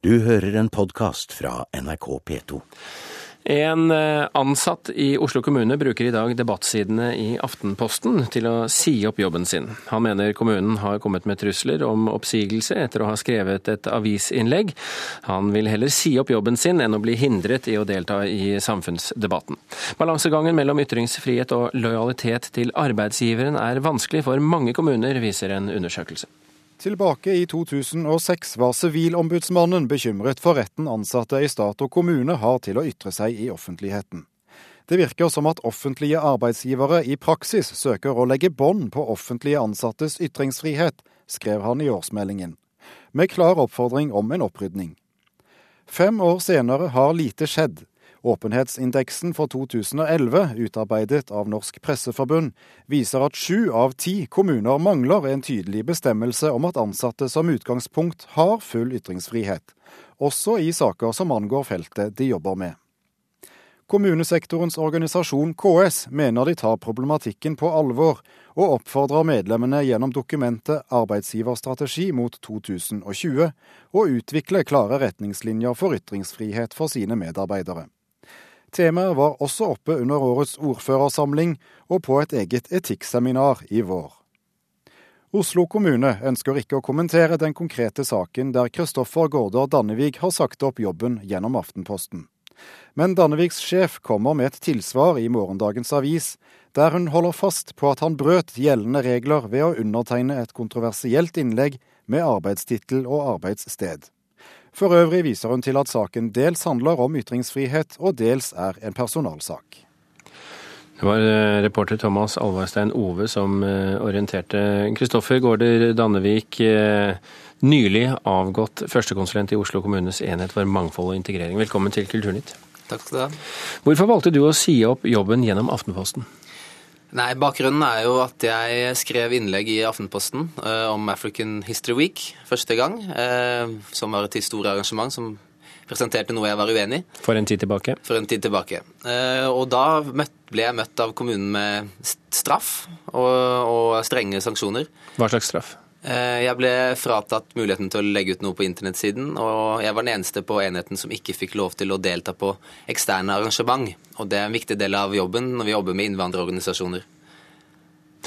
Du hører en podkast fra NRK P2. En eh, ansatt i Oslo kommune bruker i dag debattsidene i Aftenposten til å si opp jobben sin. Han mener kommunen har kommet med trusler om oppsigelse etter å ha skrevet et avisinnlegg. Han vil heller si opp jobben sin enn å bli hindret i å delta i samfunnsdebatten. Balansegangen mellom ytringsfrihet og lojalitet til arbeidsgiveren er vanskelig for mange kommuner, viser en undersøkelse. Tilbake i 2006 var Sivilombudsmannen bekymret for retten ansatte i stat og kommune har til å ytre seg i offentligheten. Det virker som at offentlige arbeidsgivere i praksis søker å legge bånd på offentlige ansattes ytringsfrihet, skrev han i årsmeldingen, med klar oppfordring om en opprydning. Fem år senere har lite skjedd, Åpenhetsindeksen for 2011, utarbeidet av Norsk Presseforbund, viser at sju av ti kommuner mangler en tydelig bestemmelse om at ansatte som utgangspunkt har full ytringsfrihet, også i saker som angår feltet de jobber med. Kommunesektorens organisasjon KS mener de tar problematikken på alvor, og oppfordrer medlemmene gjennom dokumentet Arbeidsgiverstrategi mot 2020 å utvikle klare retningslinjer for ytringsfrihet for sine medarbeidere. Temaet var også oppe under årets ordførersamling og på et eget etikkseminar i vår. Oslo kommune ønsker ikke å kommentere den konkrete saken der Kristoffer Gaarder Dannevig har sagt opp jobben gjennom Aftenposten. Men Dannevigs sjef kommer med et tilsvar i morgendagens avis, der hun holder fast på at han brøt gjeldende regler ved å undertegne et kontroversielt innlegg med arbeidstittel og arbeidssted. For øvrig viser hun til at saken dels handler om ytringsfrihet, og dels er en personalsak. Det var eh, reporter Thomas Alvarstein Ove som eh, orienterte. Kristoffer Gaarder Dannevik, eh, nylig avgått førstekonsulent i Oslo kommunes enhet for mangfold og integrering. Velkommen til Kulturnytt. Takk skal du ha. Hvorfor valgte du å si opp jobben gjennom Aftenposten? Nei, Bakgrunnen er jo at jeg skrev innlegg i Aftenposten uh, om African History Week første gang. Uh, som var et historisk arrangement som presenterte noe jeg var uenig i. For en tid tilbake? For en tid tilbake. Uh, og da møtt, ble jeg møtt av kommunen med straff og, og strenge sanksjoner. Hva slags straff? Eh, jeg ble fratatt muligheten til å legge ut noe på internettsiden, og jeg var den eneste på enheten som ikke fikk lov til å delta på eksterne arrangement. Og det er en viktig del av jobben når vi jobber med innvandrerorganisasjoner.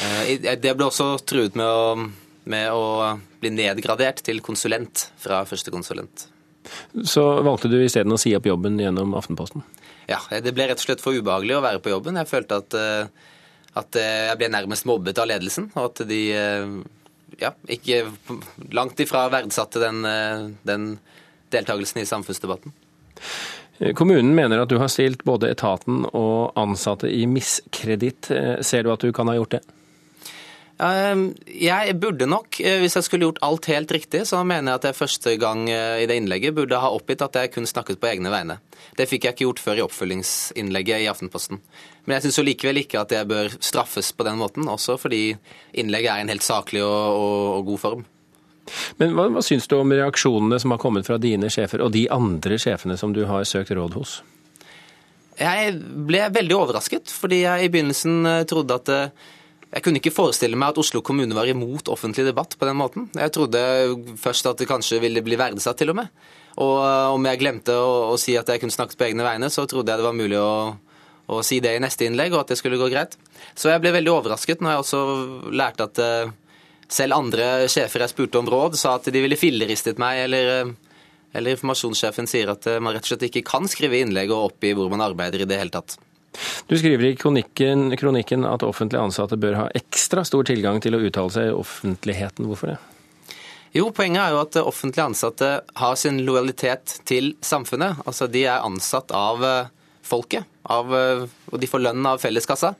Eh, det ble også truet med å, med å bli nedgradert til konsulent fra førstekonsulent. Så valgte du isteden å si opp jobben gjennom Aftenposten? Ja, det ble rett og slett for ubehagelig å være på jobben. Jeg følte at, eh, at jeg ble nærmest mobbet av ledelsen, og at de ja, ikke langt ifra verdsatte den, eh, den deltakelsen i samfunnsdebatten. Kommunen mener at du har stilt både etaten og ansatte i miskreditt. Eh, ser du at du kan ha gjort det? Ehm, jeg burde nok, eh, hvis jeg skulle gjort alt helt riktig, så mener jeg at jeg første gang i det innlegget burde ha oppgitt at jeg kun snakket på egne vegne. Det fikk jeg ikke gjort før i oppfølgingsinnlegget i Aftenposten. Men jeg syns likevel ikke at jeg bør straffes på den måten, også fordi innlegget er i en helt saklig og, og, og god form. Men hva, hva syns du om reaksjonene som har kommet fra dine sjefer og de andre sjefene som du har søkt råd hos? Jeg ble veldig overrasket, fordi jeg i begynnelsen eh, trodde at eh, jeg kunne ikke forestille meg at Oslo kommune var imot offentlig debatt på den måten. Jeg trodde først at det kanskje ville bli verdsatt, til og med. Og eh, om jeg glemte å, å si at jeg kunne snakket på egne vegne, så trodde jeg det var mulig å å, si det i neste innlegg, og at det skulle gå greit. Så jeg ble veldig overrasket når jeg også lærte at uh, selv andre sjefer jeg spurte om råd, sa at de ville filleristet meg, eller, uh, eller informasjonssjefen sier at man rett og slett ikke kan skrive innlegg og oppgi hvor man arbeider i det hele tatt. Du skriver i kronikken, kronikken at offentlige ansatte bør ha ekstra stor tilgang til å uttale seg i offentligheten. Hvorfor det? Jo, Poenget er jo at offentlige ansatte har sin lojalitet til samfunnet. Altså, De er ansatt av folket, av, eh, og de får lønn av felleskassa.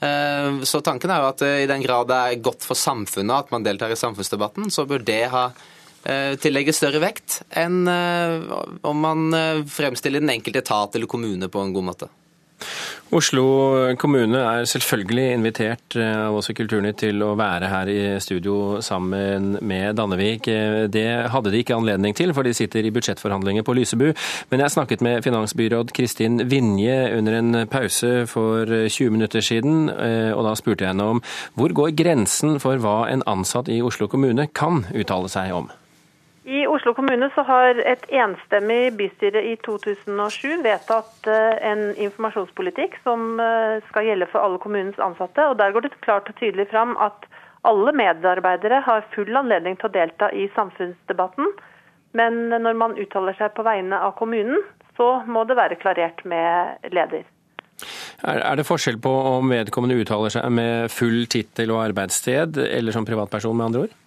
Eh, så tanken er jo at eh, i den grad det er godt for samfunnet at man deltar i samfunnsdebatten, så bør det ha tillegge større vekt enn om man fremstiller den enkelte etat eller kommune på en god måte. Oslo kommune er selvfølgelig invitert eh, av oss i Kulturnytt til å være her i studio sammen med Dannevik. Eh, det hadde de ikke anledning til, for de sitter i budsjettforhandlinger på Lysebu. Men jeg snakket med finansbyråd Kristin Vinje under en pause for 20 minutter siden, eh, og da spurte jeg henne om hvor går grensen for hva en ansatt i Oslo kommune kan uttale seg om? I Oslo kommune så har et enstemmig bystyre i 2007 vedtatt eh, en informasjonspolitikk som eh, skal gjelde for alle kommunens ansatte. og Der går det klart og tydelig fram at alle medarbeidere har full anledning til å delta i samfunnsdebatten. Men når man uttaler seg på vegne av kommunen, så må det være klarert med leder. Er det forskjell på om vedkommende uttaler seg med full tittel og arbeidssted, eller som privatperson, med andre ord?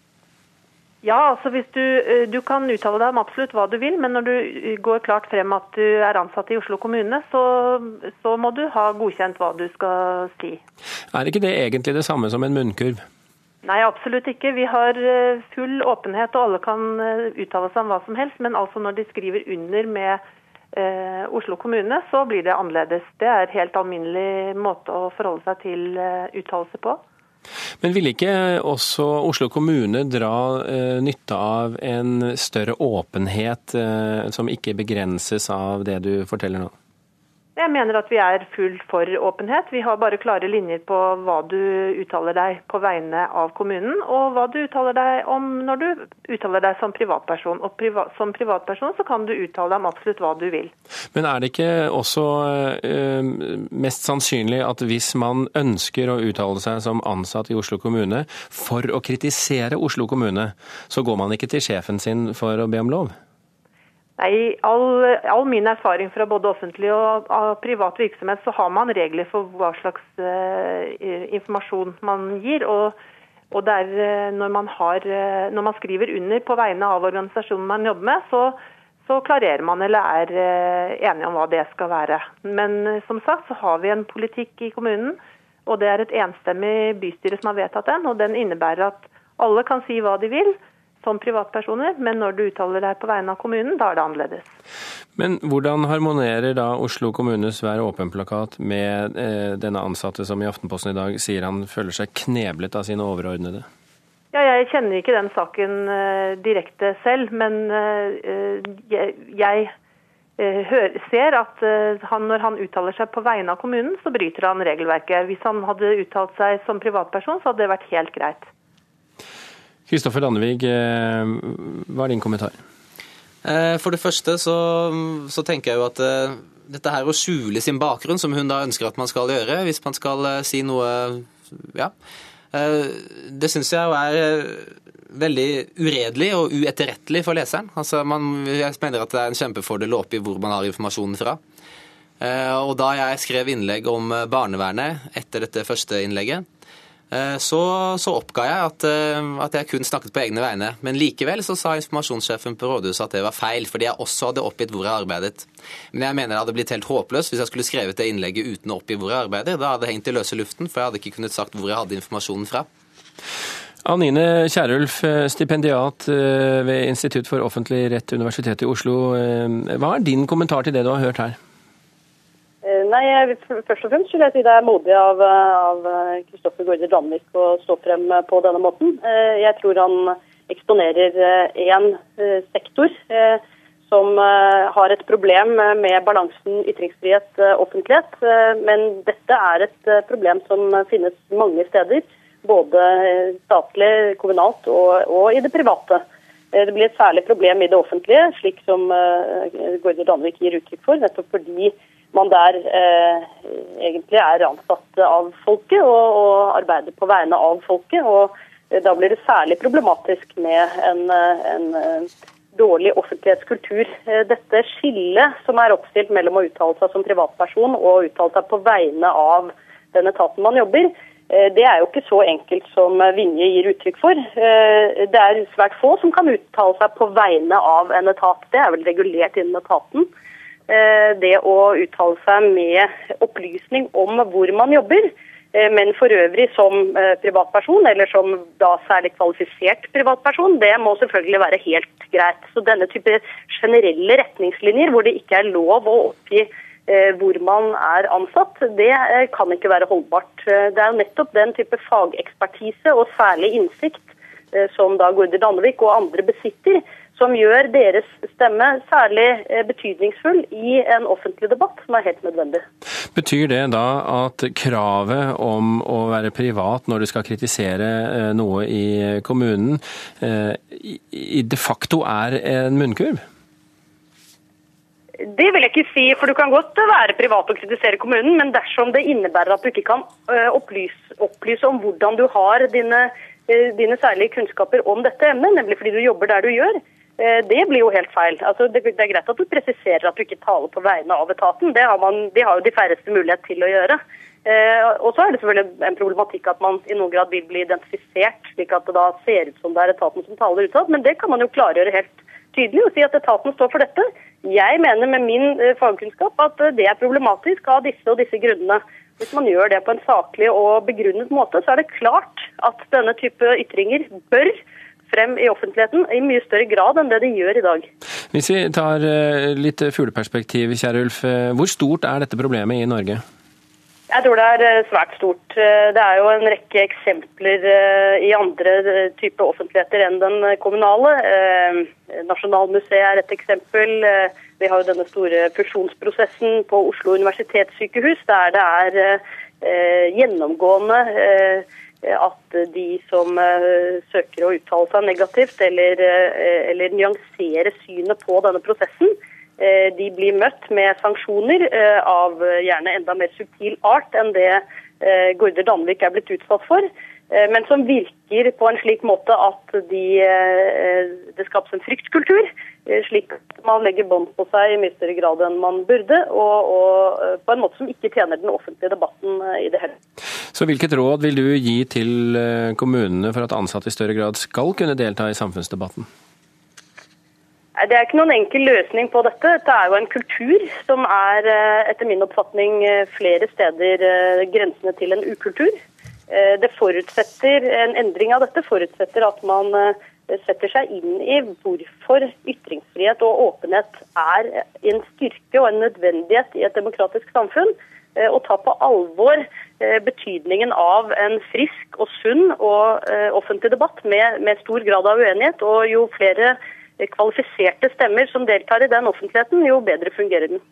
Ja, altså hvis du, eh, du, kan uttale deg om absolutt hva du vil, men når du eh, går klart frem at du er ansatt i Oslo kommune, så, så må du ha godkjent hva du skal si. Er ikke det egentlig det samme som en munnkurv? Nei, absolutt ikke. Vi har eh, full åpenhet, og alle kan uttale seg om hva som helst. Men altså når de skriver under med eh, Oslo kommune, så blir det annerledes. Det er helt alminnelig måte å forholde seg til eh, uttalelse på. Men ville ikke også Oslo kommune dra eh, nytte av en større åpenhet eh, som ikke begrenses av det du forteller nå? Jeg mener at vi er fullt for åpenhet. Vi har bare klare linjer på hva du uttaler deg på vegne av kommunen, og hva du uttaler deg om når du uttaler deg som privatperson. Og priva som privatperson så kan du uttale deg om absolutt hva du vil. Men er det ikke også øh, mest sannsynlig at hvis man ønsker å uttale seg som ansatt i Oslo kommune for å kritisere Oslo kommune, så går man ikke til sjefen sin for å be om lov? Nei, all, all, min erfaring fra både offentlig og, privat virksomhet, så har man regler for hva slags uh, informasjon man gir. Og, og er, uh, når, man har, når, man skriver under på vegne av organisasjonen man jobber med, så, så klarerer man eller er enige om hva det skal være. Men som sagt så har vi en politikk i kommunen, og det er et enstemmig bystyre som har vedtatt den. Og den innebærer at alle kan si hva de vil som privatpersoner, men når du uttaler deg på vegne av kommunen, da er det annerledes. Men hvordan harmonerer da Oslo kommunes Vær åpen-plakat med eh, denne ansatte som i Aftenposten i dag sier han føler seg kneblet av sine overordnede? Ja, jeg kjenner ikke den saken eh, direkte selv, men eh, jeg, jeg eh, hør, ser at han, når han uttaler seg på vegne av kommunen, så bryter han regelverket. Hvis han hadde uttalt seg som privatperson, så hadde det vært helt greit. Kristoffer Landevig, hva er din kommentar? Eh, for det første så, så tenker jeg jo at dette her å skjule sin bakgrunn, som hun da ønsker at man skal gjøre, hvis man skal si noe Ja. Uh, det syns jeg er veldig uredelig og uetterrettelig for leseren. Altså man, jeg mener at det er en kjempefordel å oppgi hvor man har informasjonen fra. Og da jeg skrev innlegg om barnevernet etter dette første innlegget, Eh, så, så, oppga jeg at, eh, at, jeg kun snakket på egne vegne. Men likevel så sa informasjonssjefen på rådhuset at det var feil, fordi jeg også hadde oppgitt hvor jeg arbeidet. Men jeg mener det hadde blitt helt håpløst hvis jeg skulle skrevet det innlegget uten å oppgi hvor jeg arbeider. Da hadde det hengt i løse luften, for jeg hadde ikke kunnet sagt hvor jeg hadde informasjonen fra. Anine Kierulf, eh, stipendiat ved Institutt for offentlig rett, Universitetet i Oslo. Hva er din kommentar til det du har hørt her? Eh, nei, Først og fremst vil jeg si det er modig av Kristoffer eh, Gaarder Danvik å stå frem på denne måten. Eh, jeg tror han eksponerer én sektor som har et problem med balansen ytringsfrihet-offentlighet. Men dette er et problem som finnes mange steder, både statlig, kommunalt og, og i det private. Det blir et særlig problem i det offentlige, slik som Gaarder Danvik gir uttrykk for, nettopp fordi man der eh, egentlig er ansatt av folket og, og, arbeider på vegne av folket. og eh, Da blir det særlig problematisk med en, eh, en eh, dårlig offentlighetskultur. Dette skillet som er oppstilt mellom å uttale seg som privatperson og å uttale seg på vegne av den etaten man jobber, det er jo ikke så enkelt som Vinje gir uttrykk for. Det er svært få som kan uttale seg på vegne av en etat. Det er vel regulert innen etaten. Eh, det å uttale seg med opplysning om hvor man jobber. Eh, men for øvrig som eh, privatperson, eller som da særlig kvalifisert privatperson, det må selvfølgelig være helt greit. Så denne type generelle retningslinjer hvor det ikke er lov å oppgi hvor man er ansatt, det kan ikke være holdbart. Det er jo nettopp den type fagekspertise og særlig innsikt som da Gorder Danvik og andre besitter, som gjør deres stemme særlig eh, betydningsfull i en offentlig debatt, som er helt nødvendig. Betyr det da at kravet om å være privat når du skal kritisere eh, noe i kommunen, de facto er en munnkurv? Det vil jeg ikke si, for du kan godt være privat og kritisere kommunen, men dersom det innebærer at du ikke kan opplyse, opplyse om hvordan du har dine, dine særlige kunnskaper om dette emnet, nemlig fordi du jobber der du gjør, det blir jo helt feil. Altså, det, er greit at du presiserer at du ikke taler på vegne av etaten. Det har, man, de har jo de færreste mulighet til å gjøre. Eh, og så er det selvfølgelig en problematikk at man i noen grad vil bli identifisert, slik at det da ser ut som det er etaten som taler utad. Men det kan man jo klargjøre helt tydelig og si at etaten står for dette. Jeg mener med min eh, fagkunnskap at eh, det er problematisk av disse og disse grunnene. Hvis man gjør det på en saklig og begrunnet måte, så er det klart at denne type ytringer bør frem i offentligheten i mye større grad enn det de gjør i dag. Hvis vi tar eh, litt fugleperspektiv, Kjærulf. Hvor stort er dette problemet i Norge? Jeg tror det er svært stort. Det er jo en rekke eksempler i andre typer offentligheter enn den kommunale. Nasjonalmuseet er et eksempel. Vi har jo denne store fusjonsprosessen på Oslo universitetssykehus, der det er eh, gjennomgående eh, at de som eh, søker å uttale seg negativt eller, eh, eller nyansere synet på denne prosessen, eh, de blir møtt med sanksjoner av gjerne enda mer subtil art enn det Gaarder Danvik er blitt utsatt for. Eh, men som virker på en slik måte at de, eh, det skapes en fryktkultur. Eh, slik at man legger bånd på seg i mye større grad enn man burde, og, og, på en måte som ikke tjener den offentlige debatten i det hele. Så hvilket råd vil du gi til kommunene for at ansatte i større grad skal kunne delta i samfunnsdebatten? Det er ikke noen enkel løsning på dette. Dette er jo en kultur som er etter min oppfatning flere steder grensene til en ukultur. Eh, det forutsetter, En endring av dette forutsetter at man eh, setter seg inn i hvorfor ytringsfrihet og åpenhet er en styrke og en nødvendighet i et demokratisk samfunn. Eh, og ta på alvor betydningen av en frisk og sunn og offentlig debatt med, med stor grad av uenighet. Og jo flere kvalifiserte stemmer som deltar i den offentligheten, jo bedre fungerer den.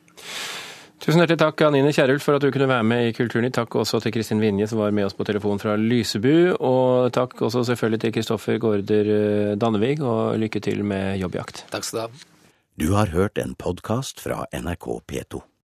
Tusen hjertelig takk Anine Kierulf for at du kunne være med i Kulturnytt. Takk også til Kristin Vinje som var med oss på telefon fra Lysebu. Og takk også selvfølgelig til Kristoffer Gaarder eh, Dannevig, og lykke til med jobbjakt. Takk skal du ha. Du har hørt en podkast fra NRK P2.